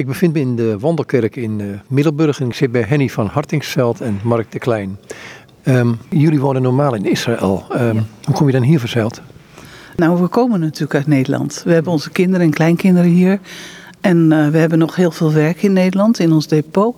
Ik bevind me in de Wandelkerk in uh, Middelburg en ik zit bij Henny van Hartingsveld en Mark de Klein. Um, jullie wonen normaal in Israël. Um, ja. Hoe kom je dan hier verzeild? Nou, we komen natuurlijk uit Nederland. We hebben onze kinderen en kleinkinderen hier. En uh, we hebben nog heel veel werk in Nederland, in ons depot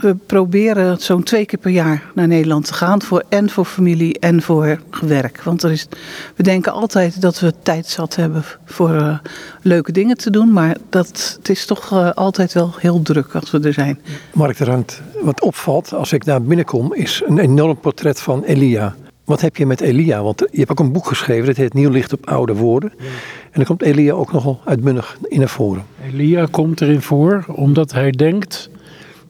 we proberen zo'n twee keer per jaar naar Nederland te gaan. Voor, en voor familie en voor werk. Want er is, we denken altijd dat we tijd zat hebben voor uh, leuke dingen te doen. Maar dat, het is toch uh, altijd wel heel druk als we er zijn. Mark de Randt, wat opvalt als ik daar binnenkom is een enorm portret van Elia. Wat heb je met Elia? Want je hebt ook een boek geschreven, dat heet Nieuw Licht op Oude Woorden. Ja. En dan komt Elia ook nogal uitbundig in naar voren. Elia komt erin voor omdat hij denkt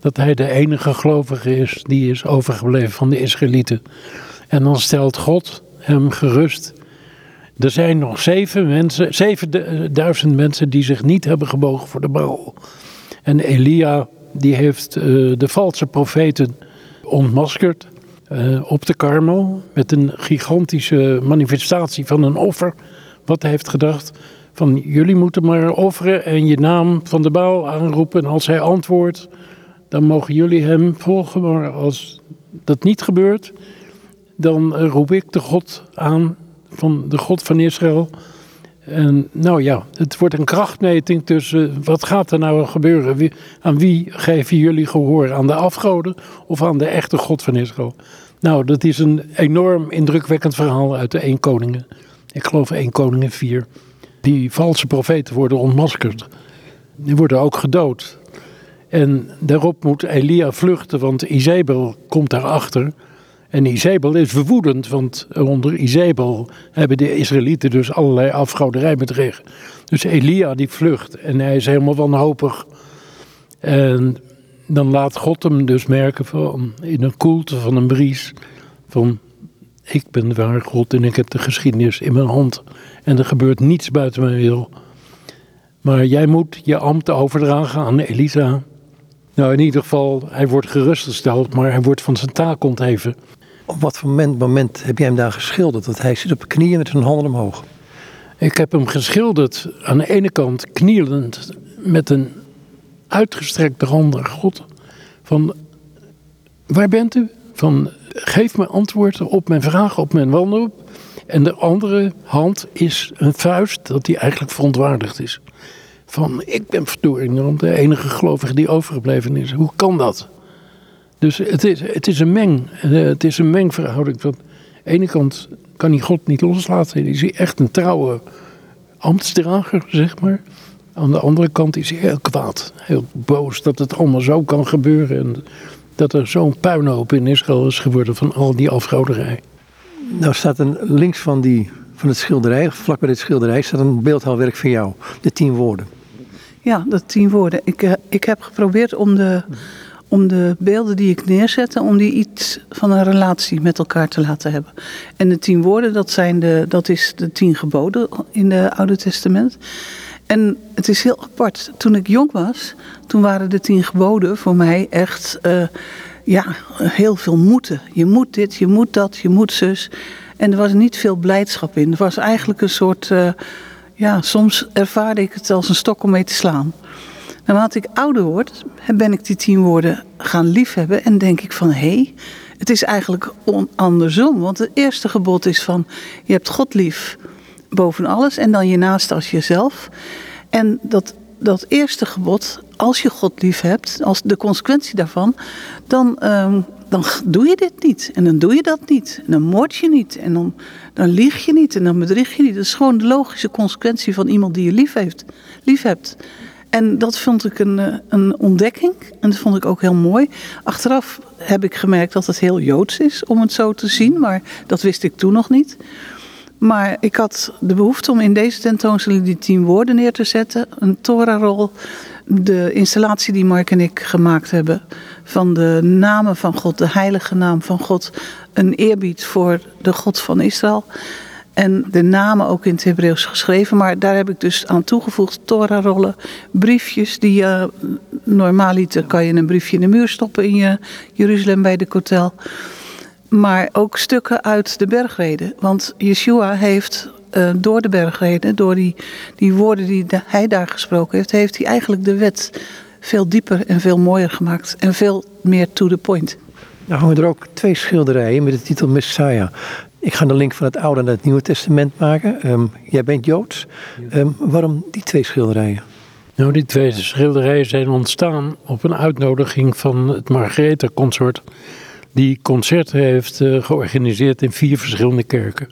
dat hij de enige gelovige is die is overgebleven van de Israëlieten. En dan stelt God hem gerust. Er zijn nog zeven mensen, zevenduizend mensen die zich niet hebben gebogen voor de Baal. En Elia, die heeft uh, de valse profeten ontmaskerd uh, op de Karmel. Met een gigantische manifestatie van een offer. Wat hij heeft gedacht van jullie moeten maar offeren en je naam van de Baal aanroepen. En als hij antwoordt, dan mogen jullie hem volgen. Maar als dat niet gebeurt, dan roep ik de God aan, van de God van Israël. En nou ja, het wordt een krachtmeting tussen wat gaat er nou gebeuren? Wie, aan wie geven jullie gehoor? Aan de afgoden of aan de echte God van Israël? Nou, dat is een enorm indrukwekkend verhaal uit de 1 Koningen. Ik geloof 1 Koningen 4. Die valse profeten worden ontmaskerd. Die worden ook gedood. En daarop moet Elia vluchten, want Izebel komt daarachter. En Izebel is verwoedend, want onder Izebel hebben de Israëlieten dus allerlei afgoderij bedreven. Dus Elia die vlucht en hij is helemaal wanhopig. En dan laat God hem dus merken van, in een koelte van een bries van ik ben ware God en ik heb de geschiedenis in mijn hand. En er gebeurt niets buiten mijn wil. Maar jij moet je ambt overdragen aan Elisa. Nou, in ieder geval, hij wordt gerustgesteld, maar hij wordt van zijn taak ontheven. Op wat voor moment, moment heb jij hem daar geschilderd? Want hij zit op knieën met zijn handen omhoog. Ik heb hem geschilderd aan de ene kant knielend met een uitgestrekte hand naar God. Van, waar bent u? Van, geef me antwoord op mijn vragen, op mijn wanhoop. En de andere hand is een vuist dat hij eigenlijk verontwaardigd is van ik ben verdorie de enige gelovige die overgebleven is. Hoe kan dat? Dus het is, het is een meng. Eh, het is een mengverhouding. Van, aan de ene kant kan hij God niet loslaten. Is echt een trouwe ambtsdrager, zeg maar. Aan de andere kant is hij heel kwaad. Heel boos dat het allemaal zo kan gebeuren. En dat er zo'n puinhoop in Israël is geworden van al die afgoderij. Nou staat een links van, die, van het schilderij, vlak bij dit schilderij, staat een beeldhouwwerk van jou. De tien woorden. Ja, dat tien woorden. Ik, uh, ik heb geprobeerd om de, om de beelden die ik neerzette, om die iets van een relatie met elkaar te laten hebben. En de tien woorden, dat, zijn de, dat is de tien geboden in het Oude Testament. En het is heel apart. Toen ik jong was, toen waren de tien geboden voor mij echt uh, ja, heel veel moeten. Je moet dit, je moet dat, je moet zus. En er was niet veel blijdschap in. Er was eigenlijk een soort... Uh, ja, soms ervaarde ik het als een stok om mee te slaan. Naarmate ik ouder word, ben ik die tien woorden gaan liefhebben en denk ik van hé, hey, het is eigenlijk andersom. Want het eerste gebod is van je hebt God lief boven alles en dan je naast als jezelf. En dat, dat eerste gebod, als je God lief hebt, als de consequentie daarvan, dan um, dan doe je dit niet. En dan doe je dat niet. En dan moord je niet. En dan, dan lieg je niet. En dan bedrieg je niet. Dat is gewoon de logische consequentie van iemand die je lief, heeft, lief hebt. En dat vond ik een, eh, een ontdekking. En dat vond ik ook heel mooi. Achteraf heb ik gemerkt dat het heel joods is om het zo te zien. Maar dat wist ik toen nog niet. Maar ik had de behoefte om in deze tentoonstelling die tien woorden neer te zetten. Een Torahrol de installatie die Mark en ik gemaakt hebben van de namen van God, de heilige naam van God, een eerbied voor de God van Israël. En de namen ook in het Hebreeuws geschreven, maar daar heb ik dus aan toegevoegd Torah-rollen, briefjes die je normaaliter kan je een briefje in de muur stoppen in je Jeruzalem bij de kotel. Maar ook stukken uit de bergreden. Want Yeshua heeft uh, door de bergreden, door die, die woorden die de, hij daar gesproken heeft, heeft hij eigenlijk de wet veel dieper en veel mooier gemaakt. En veel meer to the point. Nou hangen er ook twee schilderijen met de titel Messiah. Ik ga de link van het Oude naar het Nieuwe Testament maken. Um, jij bent Joods. Um, waarom die twee schilderijen? Nou, die twee schilderijen zijn ontstaan op een uitnodiging van het Margaretha Consort. Die concerten heeft uh, georganiseerd in vier verschillende kerken.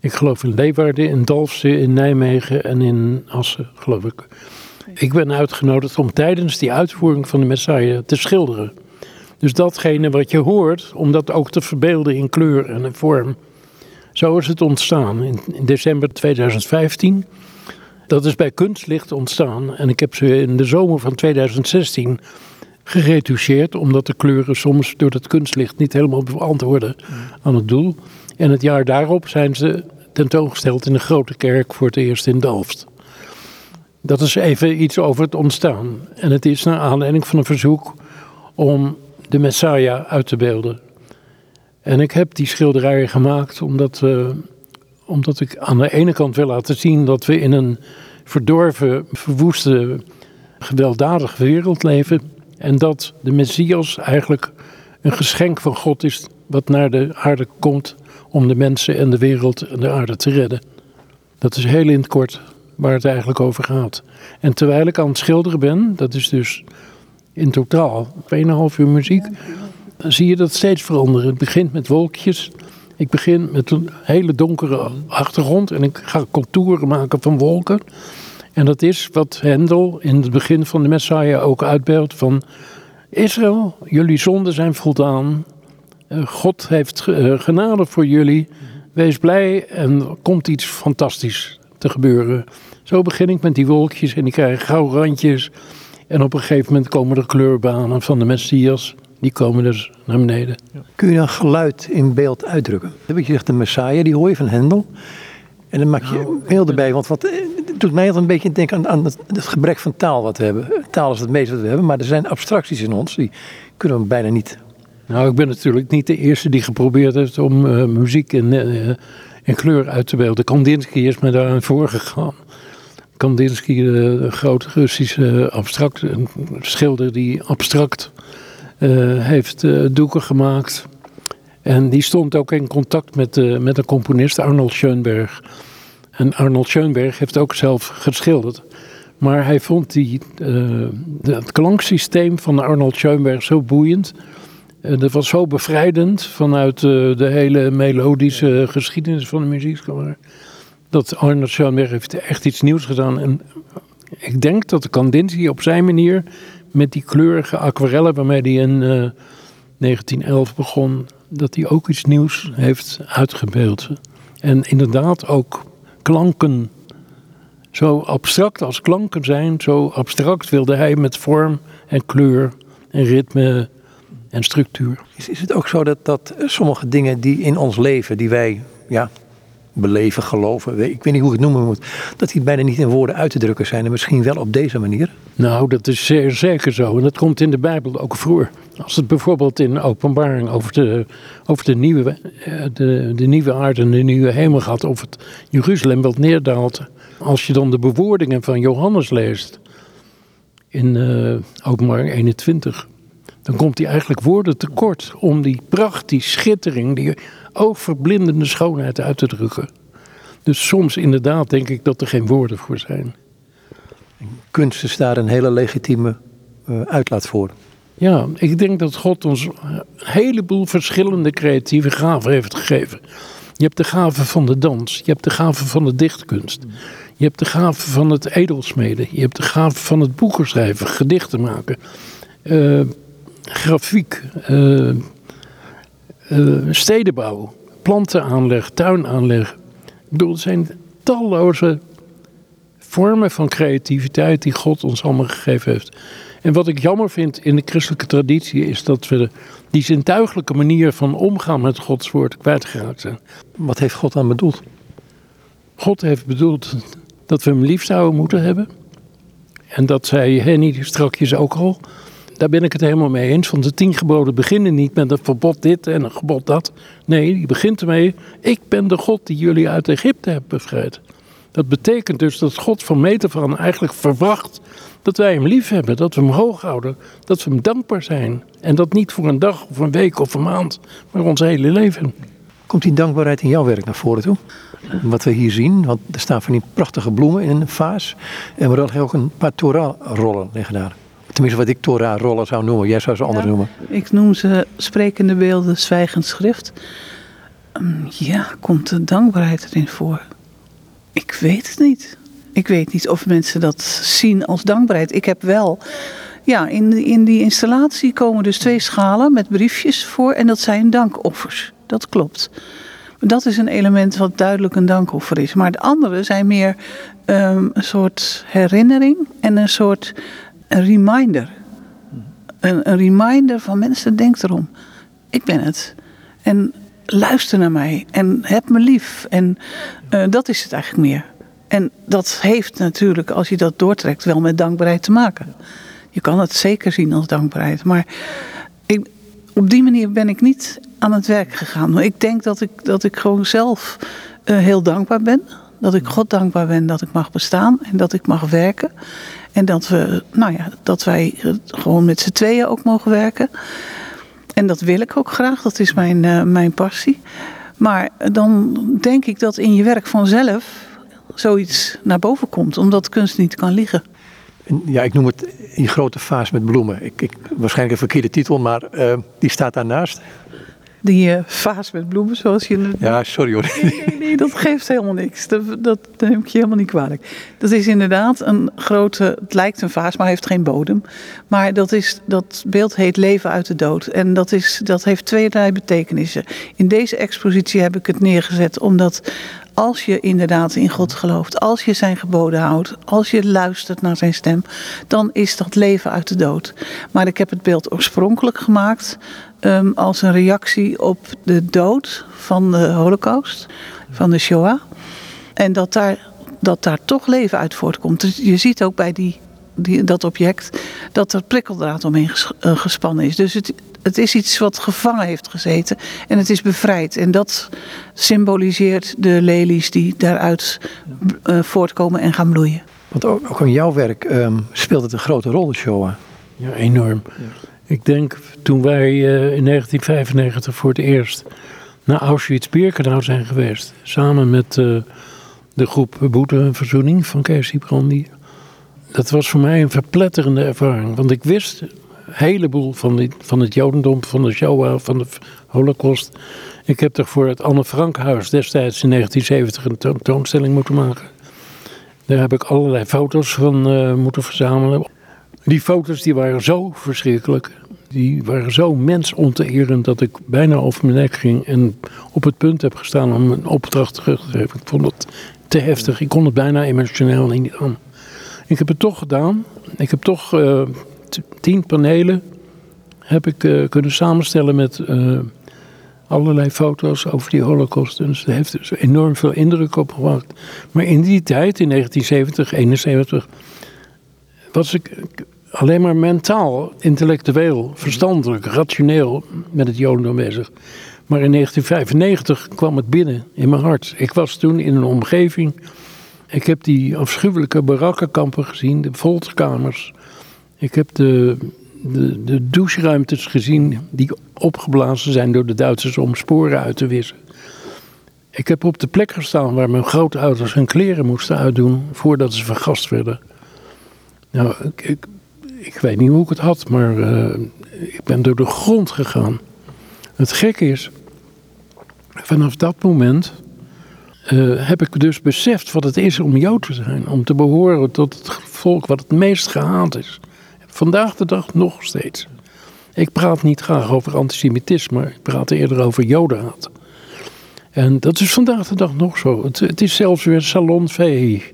Ik geloof in Leeuwarden, in Dalfsen, in Nijmegen en in Assen, geloof ik. Ik ben uitgenodigd om tijdens die uitvoering van de Messiah te schilderen. Dus datgene wat je hoort, om dat ook te verbeelden in kleur en in vorm. Zo is het ontstaan in, in december 2015. Dat is bij Kunstlicht ontstaan. En ik heb ze in de zomer van 2016 geretoucheerd, omdat de kleuren soms door het kunstlicht niet helemaal beantwoorden aan het doel. En het jaar daarop zijn ze tentoongesteld in de grote kerk voor het eerst in Delft. Dat is even iets over het ontstaan. En het is naar aanleiding van een verzoek om de Messiah uit te beelden. En ik heb die schilderijen gemaakt omdat, uh, omdat ik aan de ene kant wil laten zien dat we in een verdorven, verwoeste, gewelddadige wereld leven. En dat de Messias eigenlijk een geschenk van God is wat naar de aarde komt om de mensen en de wereld en de aarde te redden. Dat is heel in het kort waar het eigenlijk over gaat. En terwijl ik aan het schilderen ben, dat is dus in totaal 2,5 uur muziek, zie je dat steeds veranderen. Het begint met wolkjes. Ik begin met een hele donkere achtergrond en ik ga contouren maken van wolken. En dat is wat Hendel in het begin van de Messiah ook uitbeeldt van Israël, jullie zonden zijn voldaan. Eh, God heeft eh, genade voor jullie. Wees blij en er komt iets fantastisch te gebeuren. Zo begin ik met die wolkjes en die krijgen gauw randjes. En op een gegeven moment komen de kleurbanen van de Messias. Die komen dus naar beneden. Kun je dan geluid in beeld uitdrukken? Dan heb je gezegd de Messiah, die hoor je van Hendel. En dan maak je nou, beeld erbij. Want wat, het doet mij altijd een beetje denken aan, aan het, het, gebrek van taal wat we hebben. Taal is het meeste wat we hebben. Maar er zijn abstracties in ons. Die kunnen we bijna niet. Nou, ik ben natuurlijk niet de eerste die geprobeerd heeft om uh, muziek in, uh, in kleur uit te beelden. Kandinsky is me daaraan voorgegaan. Kandinsky, de, de grote Russische abstract, schilder die abstract heeft doeken gemaakt. En die stond ook in contact met, met een componist, Arnold Schoenberg. En Arnold Schoenberg heeft ook zelf geschilderd. Maar hij vond die, het klanksysteem van Arnold Schoenberg zo boeiend. Dat was zo bevrijdend vanuit de hele melodische geschiedenis van de muziek dat Arnold Schoenberg heeft echt iets nieuws gedaan. En ik denk dat de Kandinsky op zijn manier met die kleurige aquarellen waarmee hij in uh, eh, 1911 begon, dat hij ook iets nieuws heeft uitgebeeld. En inderdaad ook klanken, zo abstract als klanken zijn, zo abstract wilde hij met vorm en kleur en ritme en structuur. Is, is het ook zo dat, dat sommige dingen die in ons leven, die wij ja, beleven, geloven, ik weet niet hoe ik het noemen moet, dat die bijna niet in woorden uit te drukken zijn en misschien wel op deze manier? Nou, dat is zeer zeker zo. En dat komt in de Bijbel ook voor. Als het bijvoorbeeld in openbaring over de, over de, nieuwe, eh, de, de nieuwe aarde en de nieuwe hemel gaat, of het Jeruzalem wat neerdaalt. Als je dan de bewoordingen van Johannes leest in uh, openbaring 21, dan komt hij eigenlijk woorden tekort om die pracht, die schittering, die oogverblindende schoonheid uit te drukken. Dus soms inderdaad denk ik dat er geen woorden voor zijn. Kunst is daar een hele legitieme uh, uitlaat voor. Ja, ik denk dat God ons een heleboel verschillende creatieve gaven heeft gegeven. Je hebt de gave van de dans, je hebt de gave van de dichtkunst, je hebt de gave van het edelsmeden, je hebt de gave van het boeken schrijven, gedichten maken, uh, grafiek, uh, uh, stedenbouw, plantenaanleg, tuinaanleg. Ik bedoel, er zijn talloze vormen van creativiteit die God ons allemaal gegeven heeft. En wat ik jammer vind in de christelijke traditie is dat we die zintuigelijke manier van omgaan met Gods woord kwijtgeraakt zijn. Wat heeft God dan bedoeld? God heeft bedoeld dat we hem lief zouden moeten hebben. En dat zei Henny strakjes ook al daar ben ik het helemaal mee eens. Want de tien geboden beginnen niet met een verbod dit en een gebod dat. Nee, die begint ermee, ik ben de God die jullie uit Egypte hebt bevrijd. Dat betekent dus dat God van meet af aan eigenlijk verwacht dat wij hem lief hebben, dat we hem hoog houden, dat we hem dankbaar zijn. En dat niet voor een dag of een week of een maand, maar ons hele leven. Komt die dankbaarheid in jouw werk naar voren toe? Wat we hier zien, want er staan van die prachtige bloemen in een vaas. En we hadden ook een paar Torah-rollen liggen daar. Tenminste, wat ik Torah-rollen zou noemen. Jij zou ze anders Ja. noemen. Ik noem ze sprekende beelden, zwijgend schrift. Ehm, Ja, komt de dankbaarheid erin voor? Ik weet het niet. Ik weet niet of mensen dat zien als dankbaarheid. Ik heb wel. Ja, in, in die installatie komen dus twee schalen met briefjes voor. En dat zijn dankoffers. Dat klopt. Dat is een element wat duidelijk een dankoffer is. Maar de andere zijn meer ehm, een soort herinnering en een soort een reminder. Een, een reminder van mensen, denk erom. Ik ben het. En luister naar mij. En heb me lief. En eh, dat is het eigenlijk meer. En dat heeft natuurlijk, als je dat doortrekt, wel met dankbaarheid te maken. Je kan het zeker zien als dankbaarheid. Maar ik, op die manier ben ik niet aan het werk gegaan. Ik denk dat ik, dat ik gewoon zelf eh, heel dankbaar ben. Dat ik God dankbaar ben dat ik mag bestaan en dat ik mag werken. En dat, we, nou ja, dat wij eh, gewoon met z'n tweeën ook mogen werken. En dat wil ik ook graag, dat is mijn, eh, mijn passie. Maar dan denk ik dat in je werk vanzelf zoiets naar boven komt, omdat kunst niet kan liegen. En Ja, ik noem het die grote vaas met bloemen. Ik, ik, waarschijnlijk een verkeerde titel, maar eh, die staat daarnaast. Die eh, vaas met bloemen, zoals je Ja, sorry hoor. Nee, nee, nee, dat geeft helemaal niks. Dat, dat neem ik je helemaal niet kwalijk. Dat is inderdaad een grote, het lijkt een vaas, maar heeft geen bodem. Maar dat, is, dat beeld heet leven uit de dood. En dat, is, dat heeft betekenissen. In deze expositie heb ik het neergezet omdat als je inderdaad in God gelooft, als je zijn geboden houdt, als je luistert naar zijn stem, dan is dat leven uit de dood. Maar ik heb het beeld oorspronkelijk gemaakt ehm, als een reactie op de dood van de Holocaust, van de Shoah. En dat daar, dat daar toch leven uit voortkomt. Dus je ziet ook bij die, die, dat object dat er prikkeldraad omheen eh, gespannen is. Dus het, het is iets wat gevangen heeft gezeten en het is bevrijd. En dat symboliseert de lelies die daaruit eh, voortkomen en gaan bloeien. Want ook, ook in jouw werk ehm, speelt het een grote rol, de. Ja, enorm. Ik denk toen wij eh, in 1995 voor het eerst naar Auschwitz-Birkenau zijn geweest. Samen met eh, de groep Boete en Verzoening van Kees Brandy. Dat was voor mij een verpletterende ervaring. Want ik wist heleboel van, van het Jodendom, van de Shoah, van de Holocaust. Ik heb toch voor het Anne Frankhuis destijds in 1970 een tentoonstelling moeten maken. Daar heb ik allerlei foto's van eh, moeten verzamelen. Die foto's die waren zo verschrikkelijk. Die waren zo mensonterend dat ik bijna over mijn nek ging. En op het punt heb gestaan om een opdracht terug te geven. Ik vond het te heftig. Ik kon het bijna emotioneel niet aan. Ik heb het toch gedaan. Ik heb toch eh, tien panelen heb ik, eh, kunnen samenstellen met eh, allerlei foto's over die holocaust. Dus het heeft dus enorm veel indruk op gemaakt. Maar in die tijd, in 1970, 71, was ik alleen maar mentaal, intellectueel, verstandelijk, rationeel met het Jodendom bezig. Maar in 1995 kwam het binnen in mijn hart. Ik was toen in een omgeving. Ik heb die afschuwelijke barakkenkampen gezien, de folterkamers. Ik heb de, de, de doucheruimtes gezien die opgeblazen zijn door de Duitsers om sporen uit te wissen. Ik heb op de plek gestaan waar mijn grootouders hun kleren moesten uitdoen voordat ze vergast werden. Nou, ik, ik, weet niet hoe ik het had, maar eh, ik ben door de grond gegaan. Het gekke is, vanaf dat moment eh, heb ik dus beseft wat het is om Jood te zijn. Om te behoren tot het volk wat het meest gehaat is. Vandaag de dag nog steeds. Ik praat niet graag over antisemitisme, ik praat eerder over Jodenhaat. En dat is vandaag de dag nog zo. Het, is zelfs weer salonvee.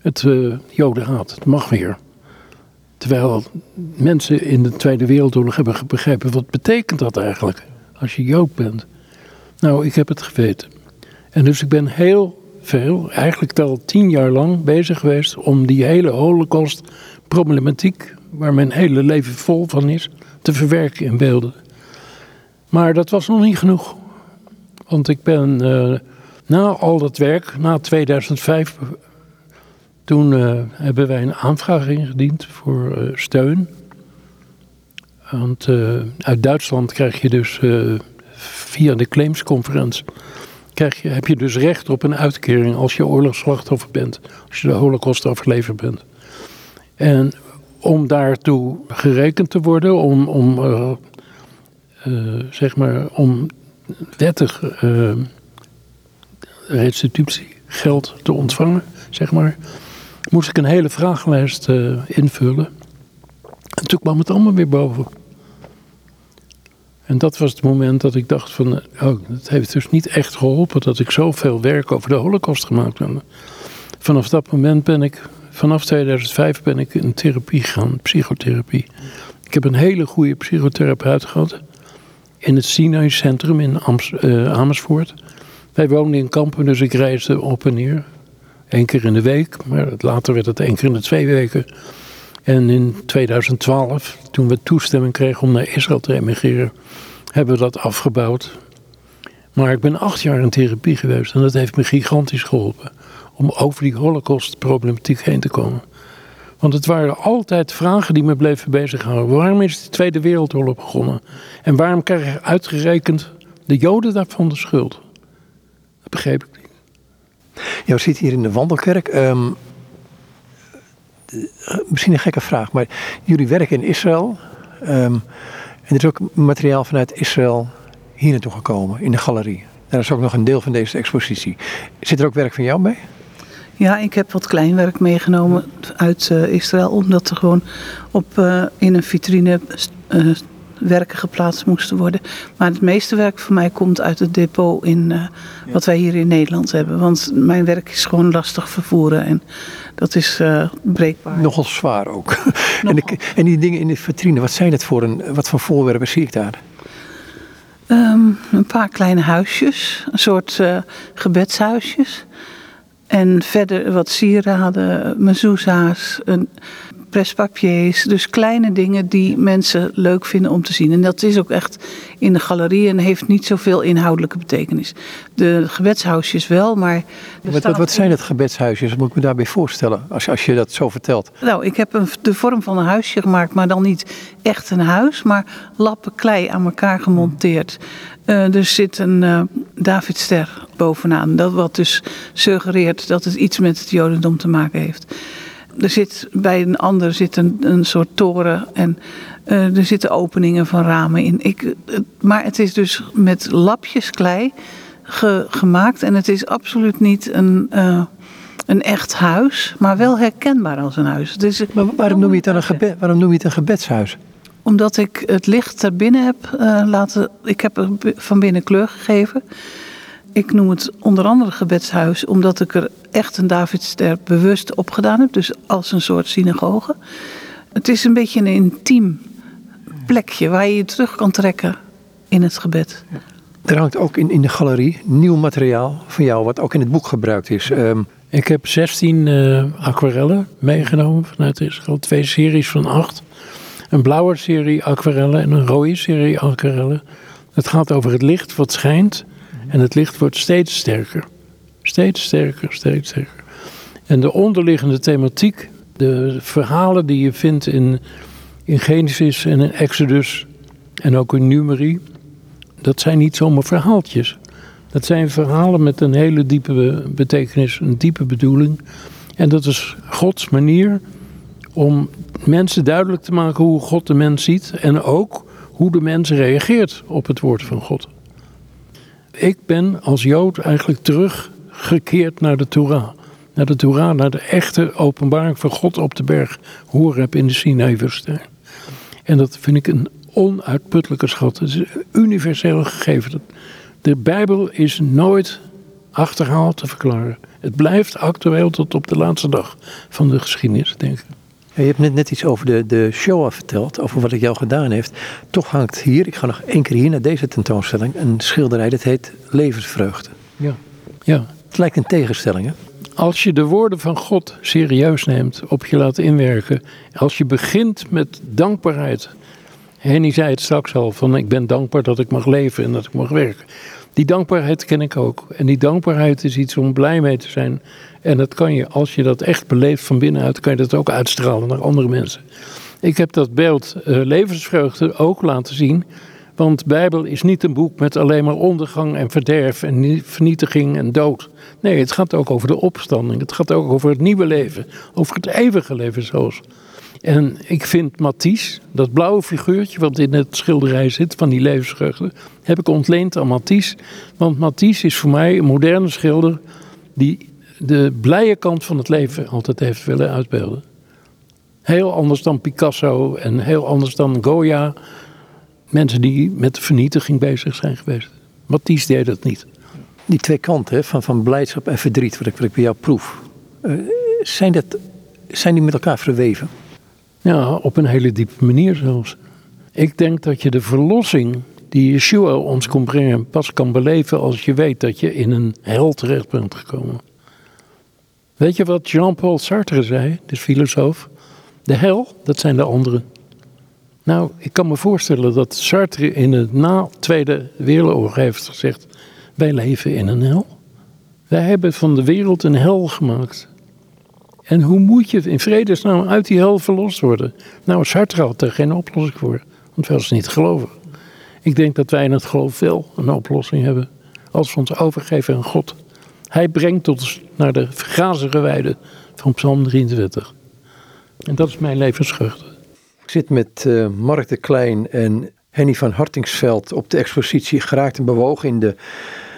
Het uh, Jodenhaat, het mag weer. Terwijl mensen in de Tweede Wereldoorlog hebben begrepen, wat betekent dat eigenlijk als je Jood bent? Nou, ik heb het geweten. En dus ik ben heel veel, eigenlijk wel tien jaar lang bezig geweest om die hele holocaust problematiek waar mijn hele leven vol van is, te verwerken in beelden. Maar dat was nog niet genoeg. Want ik ben uh, na al dat werk, na 2005, toen uh, hebben wij een aanvraag ingediend voor uh, steun. Want uit Duitsland krijg je dus via de claimsconferentie krijg je, heb je dus recht op een uitkering als je oorlogsslachtoffer bent. Als je de holocaust overlever bent. En om daartoe gerekend te worden, om, om uh, uh, zeg maar, om wettig uh, restitutiegeld te ontvangen, zeg maar, moest ik een hele vragenlijst invullen. En toen kwam het allemaal weer boven. En dat was het moment dat ik dacht van, oh, het heeft dus niet echt geholpen dat ik zoveel werk over de holocaust gemaakt heb. Vanaf dat moment ben ik, vanaf 2005 ben ik in therapie gegaan, psychotherapie. Ik heb een hele goede psychotherapeut gehad in het Sinai Centrum in uh, Amersfoort. Wij woonden in Kampen, dus ik reisde op en neer. Eén keer in de week, maar later werd het één keer in de twee weken. En in 2012, toen we toestemming kregen om naar Israël te emigreren, hebben we dat afgebouwd. Maar ik ben acht jaar in therapie geweest en dat heeft me gigantisch geholpen om over die holocaust-problematiek heen te komen. Want het waren altijd vragen die me bleven bezighouden. Waarom is de Tweede Wereldoorlog begonnen? En waarom krijgen uitgerekend de Joden daarvan de schuld? Dat begreep ik niet. We zitten hier in de Wandelkerk. Ehm, misschien een gekke vraag, maar jullie werken in Israël. Um, en er is ook materiaal vanuit Israël hier naartoe gekomen, in de galerie. Daar is ook nog een deel van deze expositie. Zit er ook werk van jou bij? Ja, ik heb wat kleinwerk meegenomen uit uh, Israël, omdat er gewoon op, uh, in een vitrine uh, werken geplaatst moesten worden. Maar het meeste werk voor mij komt uit het depot in, ja. wat wij hier in Nederland hebben. Want mijn werk is gewoon lastig vervoeren en dat is breekbaar. Nogal zwaar ook. En, de, en, die dingen in de vitrine, wat zijn het voor, een, wat voor voorwerpen zie ik daar? Um, een paar kleine huisjes, een soort gebedshuisjes. En verder wat sieraden, mezouza's, een prespapiers. Dus kleine dingen die mensen leuk vinden om te zien. En dat is ook echt in de galerie en heeft niet zoveel inhoudelijke betekenis. De gebedshuisjes wel, maar... Wat, wat, wat, zijn het gebedshuisjes? Wat moet ik me daarbij voorstellen als, als je dat zo vertelt? Nou, ik heb een, de vorm van een huisje gemaakt, maar dan niet echt een huis, maar lappen klei aan elkaar gemonteerd. Uh, er zit een uh, Davidster bovenaan, dat wat dus suggereert dat het iets met het Jodendom te maken heeft. Er zit bij een ander zit een, een soort toren en uh, er zitten openingen van ramen in. Ik, maar het is dus met lapjes klei ge, gemaakt en het is absoluut niet een, een echt huis, maar wel herkenbaar als een huis. Dus, maar waarom noem, je het dan een gebed, waarom noem je het een gebedshuis? Omdat ik het licht er binnen heb uh, laten. Ik heb er van binnen kleur gegeven. Ik noem het onder andere gebedshuis, omdat ik er echt een Davidster bewust op gedaan heb. Dus als een soort synagoge. Het is een beetje een intiem plekje waar je je terug kan trekken in het gebed. Er hangt ook in, in de galerie nieuw materiaal van jou, wat ook in het boek gebruikt is. Um, ik heb 16 uh, aquarellen meegenomen vanuit Israël, twee series van acht een blauwe serie aquarellen en een rode serie aquarellen. Het gaat over het licht wat schijnt en het licht wordt steeds sterker. Steeds sterker, steeds sterker. En de onderliggende thematiek, de verhalen die je vindt in, in Genesis en in Exodus en ook in Numeri, dat zijn niet zomaar verhaaltjes. Dat zijn verhalen met een hele diepe betekenis, een diepe bedoeling. En dat is Gods manier om mensen duidelijk te maken hoe God de mens ziet en ook hoe de mens reageert op het woord van God. Ik ben als Jood eigenlijk teruggekeerd naar de Torah. Naar de Torah, naar de echte openbaring van God op de berg Horeb in de Sinai-woestijn. En dat vind ik een onuitputtelijke schat. Het is een universeel gegeven. De Bijbel is nooit achterhaald te verklaren. Het blijft actueel tot op de laatste dag van de geschiedenis, denk ik je hebt net, net iets over de, de show verteld, over wat ik jou gedaan heeft. Toch hangt hier, ik ga nog één keer hier naar deze tentoonstelling, een schilderij dat heet Levensvreugde. Ja. ja. Het lijkt een tegenstelling, hè? als je de woorden van God serieus neemt, op je laat inwerken, als je begint met dankbaarheid. Henny zei het straks al, van ik ben dankbaar dat ik mag leven en dat ik mag werken. Die dankbaarheid ken ik ook. En die dankbaarheid is iets om blij mee te zijn. En dat kan je, als je dat echt beleeft van binnenuit, kan je dat ook uitstralen naar andere mensen. Ik heb dat beeld uh, levensvreugde ook laten zien. Want Bijbel is niet een boek met alleen maar ondergang en verderf en vernietiging en dood. Nee, het gaat ook over de opstanding. Het gaat ook over het nieuwe leven. Over het eeuwige leven zelfs. En ik vind Matisse, dat blauwe figuurtje wat in het schilderij zit van die levensvreugde, heb ik ontleend aan Matisse. Want Matisse is voor mij een moderne schilder die de blije kant van het leven altijd heeft willen uitbeelden. Heel anders dan Picasso en heel anders dan Goya. Mensen die met de vernietiging bezig zijn geweest. Matisse deed dat niet. Die twee kanten van, van blijdschap en verdriet, wat ik, wat bij jou proef, uh, zijn, dat, zijn die met elkaar verweven? Ja, op een hele diepe manier zelfs. Ik denk dat je de verlossing die Yeshua ons kon brengen pas kan beleven als je weet dat je in een hel terecht bent gekomen. Weet je wat Jean-Paul Sartre zei, de filosoof? De hel, dat zijn de anderen. Nou, ik kan me voorstellen dat Sartre in het na Tweede Wereldoorlog heeft gezegd: wij leven in een hel. Wij hebben van de wereld een hel gemaakt. En hoe moet je in vredesnaam uit die hel verlost worden? Nou, Sartre had er geen oplossing voor, want wij was niet geloven. Ik denk dat wij in het geloof wel een oplossing hebben. Als we ons overgeven aan God. Hij brengt ons naar de grazige weide van Psalm 23. En dat is mijn levensvrucht. Ik zit met uh, Mark de Klein en Henny van Hartingsveld op de expositie Geraakt en Bewogen in de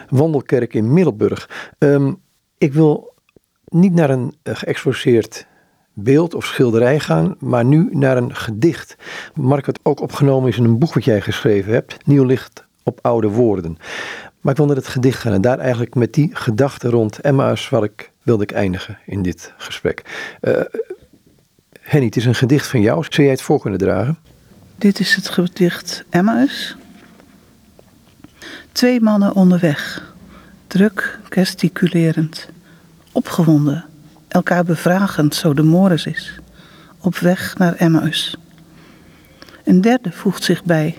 Wandelkerk in Middelburg. Um, ik wil niet naar een uh, geëxposeerd beeld of schilderij gaan, maar nu naar een gedicht. Mark, wat ook opgenomen is in een boek wat jij geschreven hebt, Nieuw licht op oude woorden. Maar ik wil naar het gedicht gaan en daar eigenlijk met die gedachte rond Emma's waar ik wilde ik eindigen in dit gesprek. Uh, Henny, het is een gedicht van jou. Zou jij het voor kunnen dragen? Dit is het gedicht Emmaus. Twee mannen onderweg, druk gesticulerend, opgewonden, elkaar bevragend zo de mores is, op weg naar Emmaus. Een derde voegt zich bij,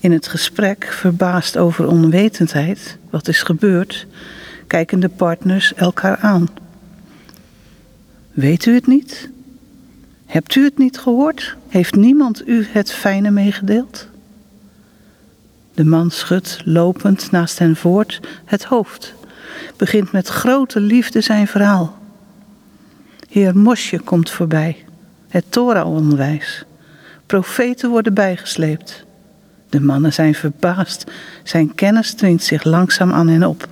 in het gesprek verbaasd over onwetendheid, wat is gebeurd, kijken de partners elkaar aan. Weet u het niet? Hebt u het niet gehoord? Heeft niemand u het fijne meegedeeld? De man schudt lopend naast hen voort het hoofd, begint met grote liefde zijn verhaal. Heer Mosje komt voorbij, het Torah-onderwijs. Profeten worden bijgesleept. De mannen zijn verbaasd, zijn kennis dringt zich langzaam aan hen op.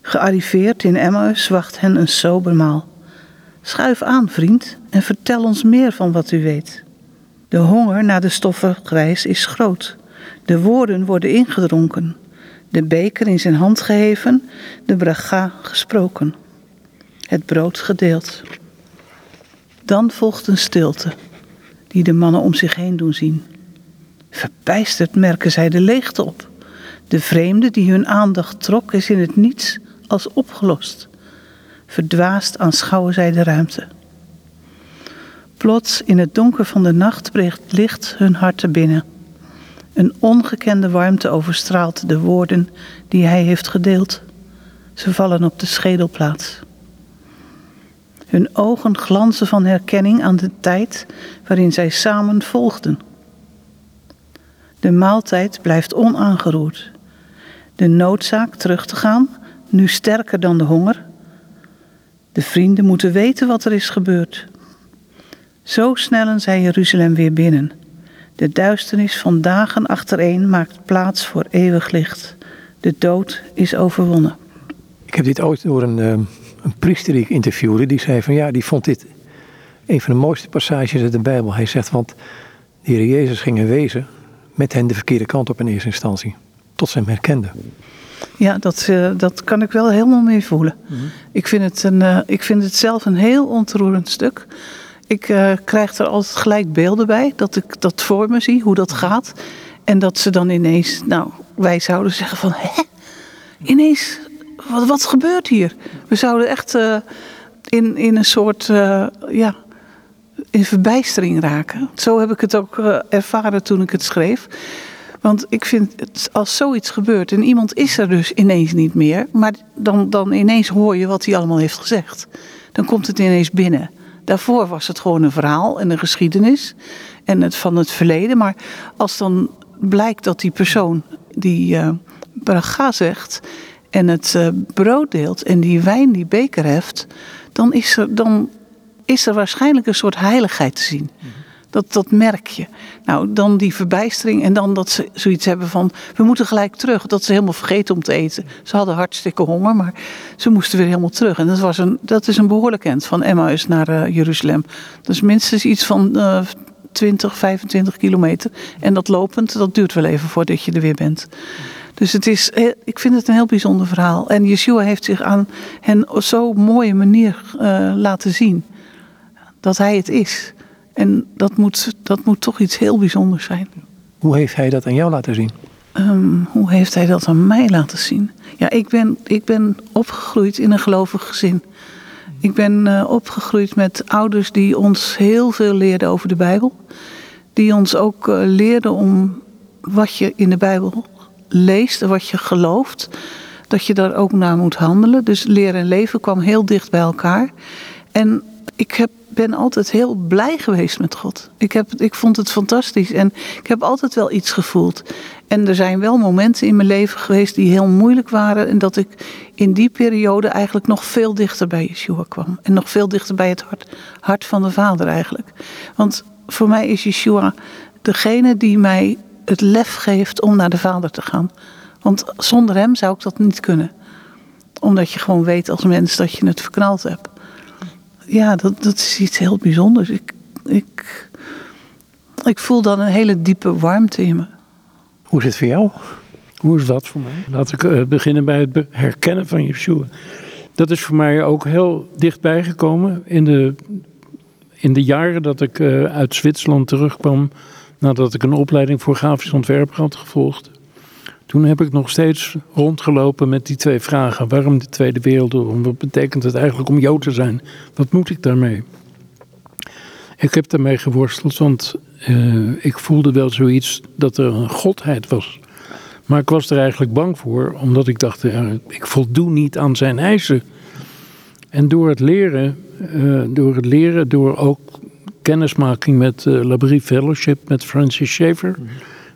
Gearriveerd in Emmaus wacht hen een sober maal. Schuif aan, vriend, en vertel ons meer van wat u weet. De honger naar de stoffengrijs is groot. De woorden worden ingedronken. De beker in zijn hand geheven, de braga gesproken. Het brood gedeeld. Dan volgt een stilte, die de mannen om zich heen doen zien. Verbijsterd merken zij de leegte op. De vreemde die hun aandacht trok, is in het niets als opgelost. Verdwaasd aanschouwen zij de ruimte. Plots in het donker van de nacht breekt licht hun harten binnen. Een ongekende warmte overstraalt de woorden die hij heeft gedeeld. Ze vallen op de schedelplaats. Hun ogen glanzen van herkenning aan de tijd waarin zij samen volgden. De maaltijd blijft onaangeroerd. De noodzaak terug te gaan, nu sterker dan de honger, de vrienden moeten weten wat er is gebeurd. Zo snellen zij Jeruzalem weer binnen. De duisternis van dagen achtereen maakt plaats voor eeuwig licht. De dood is overwonnen. Ik heb dit ooit door een, eh, een priester die ik interviewde. Die zei van ja, die vond dit een van de mooiste passages uit de Bijbel. Hij zegt, want de Heer Jezus ging in wezen met hen de verkeerde kant op in eerste instantie. Tot ze hem herkenden. Ja, dat, uh, dat kan ik wel helemaal mee voelen. Mhm. ik, vind het een, uh, ik vind het zelf een heel ontroerend stuk. Ik uh, krijg er altijd gelijk beelden bij, dat ik dat voor me zie, hoe dat mhm. gaat. En dat ze dan ineens, nou, wij zouden zeggen van, hè? Ineens wat, wat gebeurt hier? We zouden echt uh, in, in een soort, uh, ja, in verbijstering raken. Zo heb ik het ook ervaren toen ik het schreef. Want ik vind, het, als zoiets gebeurt en iemand is er dus ineens niet meer, maar dan, dan ineens hoor je wat hij allemaal heeft gezegd. Dan komt het ineens binnen. Daarvoor was het gewoon een verhaal en een geschiedenis en het van het verleden. Maar als dan blijkt dat die persoon die uh, braga zegt en het uh, brood deelt en die wijn die beker heft, dan is er, dan is er waarschijnlijk een soort heiligheid te zien. Dat, dat merk je. Nou, dan die verbijstering en dan dat ze zoiets hebben van... we moeten gelijk terug. Dat ze helemaal vergeten om te eten. Ze hadden hartstikke honger, maar ze moesten weer helemaal terug. En dat, was een, dat is een behoorlijk end van Emmaus naar uh, Jeruzalem. Dat is minstens iets van uh, 20, 25 kilometer. En dat lopend, dat duurt wel even voordat je er weer bent. Dus het is, ik vind het een heel bijzonder verhaal. En Yeshua heeft zich aan hen op zo'n mooie manier uh, laten zien. Dat hij het is. En dat moet, dat moet toch iets heel bijzonders zijn. Hoe heeft hij dat aan jou laten zien? Um, hoe heeft hij dat aan mij laten zien? Ja, ik ben, ik ben opgegroeid in een gelovig gezin. Ik ben uh, opgegroeid met ouders die ons heel veel leerden over de Bijbel. Die ons ook uh, leerden om wat je in de Bijbel leest en wat je gelooft, dat je daar ook naar moet handelen. Dus leren en leven kwam heel dicht bij elkaar. En ik heb, ben altijd heel blij geweest met God. Ik, heb, ik vond het fantastisch en ik heb altijd wel iets gevoeld. En er zijn wel momenten in mijn leven geweest die heel moeilijk waren. En dat ik in die periode eigenlijk nog veel dichter bij Yeshua kwam. En nog veel dichter bij het hart, hart van de Vader eigenlijk. Want voor mij is Yeshua degene die mij het lef geeft om naar de Vader te gaan. Want zonder hem zou ik dat niet kunnen. Omdat je gewoon weet als mens dat je het verknald hebt. Ja, dat, dat is iets heel bijzonders. Ik, ik, ik voel dan een hele diepe warmte in me. Hoe is het voor jou? Hoe is dat voor mij? Laat ik uh, beginnen bij het herkennen van Yeshua. Dat is voor mij ook heel dichtbij gekomen in de, in de jaren dat ik uh, uit Zwitserland terugkwam nadat ik een opleiding voor grafisch ontwerper had gevolgd. Toen heb ik nog steeds rondgelopen met die twee vragen. Waarom de Tweede Wereldoorlog? Wat betekent het eigenlijk om Jood te zijn? Wat moet ik daarmee? Ik heb daarmee geworsteld, want uh, ik voelde wel zoiets dat er een godheid was. Maar ik was er eigenlijk bang voor, omdat ik dacht, ja, ik voldoe niet aan zijn eisen. En door het leren, uh, door het leren, door ook kennismaking met uh, Labrie Fellowship, met Francis Schaeffer,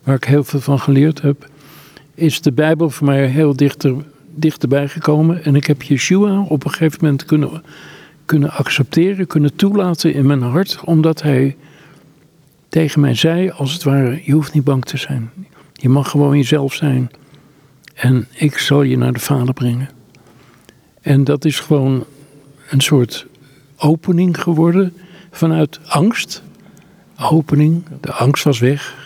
waar ik heel veel van geleerd heb, is de Bijbel voor mij heel dichter, dichterbij gekomen. En ik heb Yeshua op een gegeven moment kunnen, kunnen accepteren, kunnen toelaten in mijn hart, omdat hij tegen mij zei, als het ware, je hoeft niet bang te zijn. Je mag gewoon jezelf zijn. En ik zal je naar de Vader brengen. En dat is gewoon een soort opening geworden vanuit angst. Opening, de angst was weg.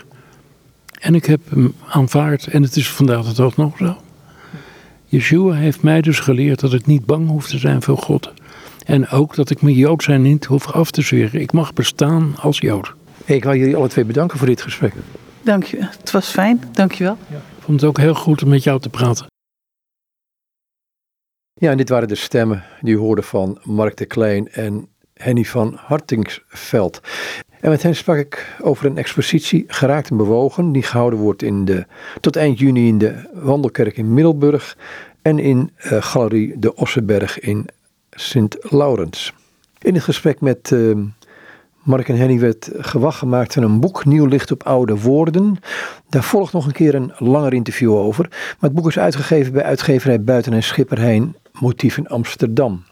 En ik heb hem aanvaard en het is vandaag de dag nog zo. Yeshua heeft mij dus geleerd dat ik niet bang hoef te zijn voor God. En ook dat ik mijn Jood zijn niet hoef af te zweren. Ik mag bestaan als Jood. Ik wil jullie alle twee bedanken voor dit gesprek. Dank je. Het was fijn. Dank je wel. Ja. Ik vond het ook heel goed om met jou te praten. Ja, en dit waren de stemmen die u hoorde van Mark de Klein en Henny van Hartingsveld. En met hen sprak ik over een expositie Geraakt en Bewogen, die gehouden wordt in de, tot eind juni in de Wandelkerk in Middelburg en in uh, Galerie de Ossenberg in Sint-Laurens. In het gesprek met uh, Mark en Henny werd gewacht gemaakt van een boek, Nieuw licht op oude woorden. Daar volgt nog een keer een langer interview over. Maar het boek is uitgegeven bij uitgeverij Buiten en Schipperheijn, Motief in Amsterdam.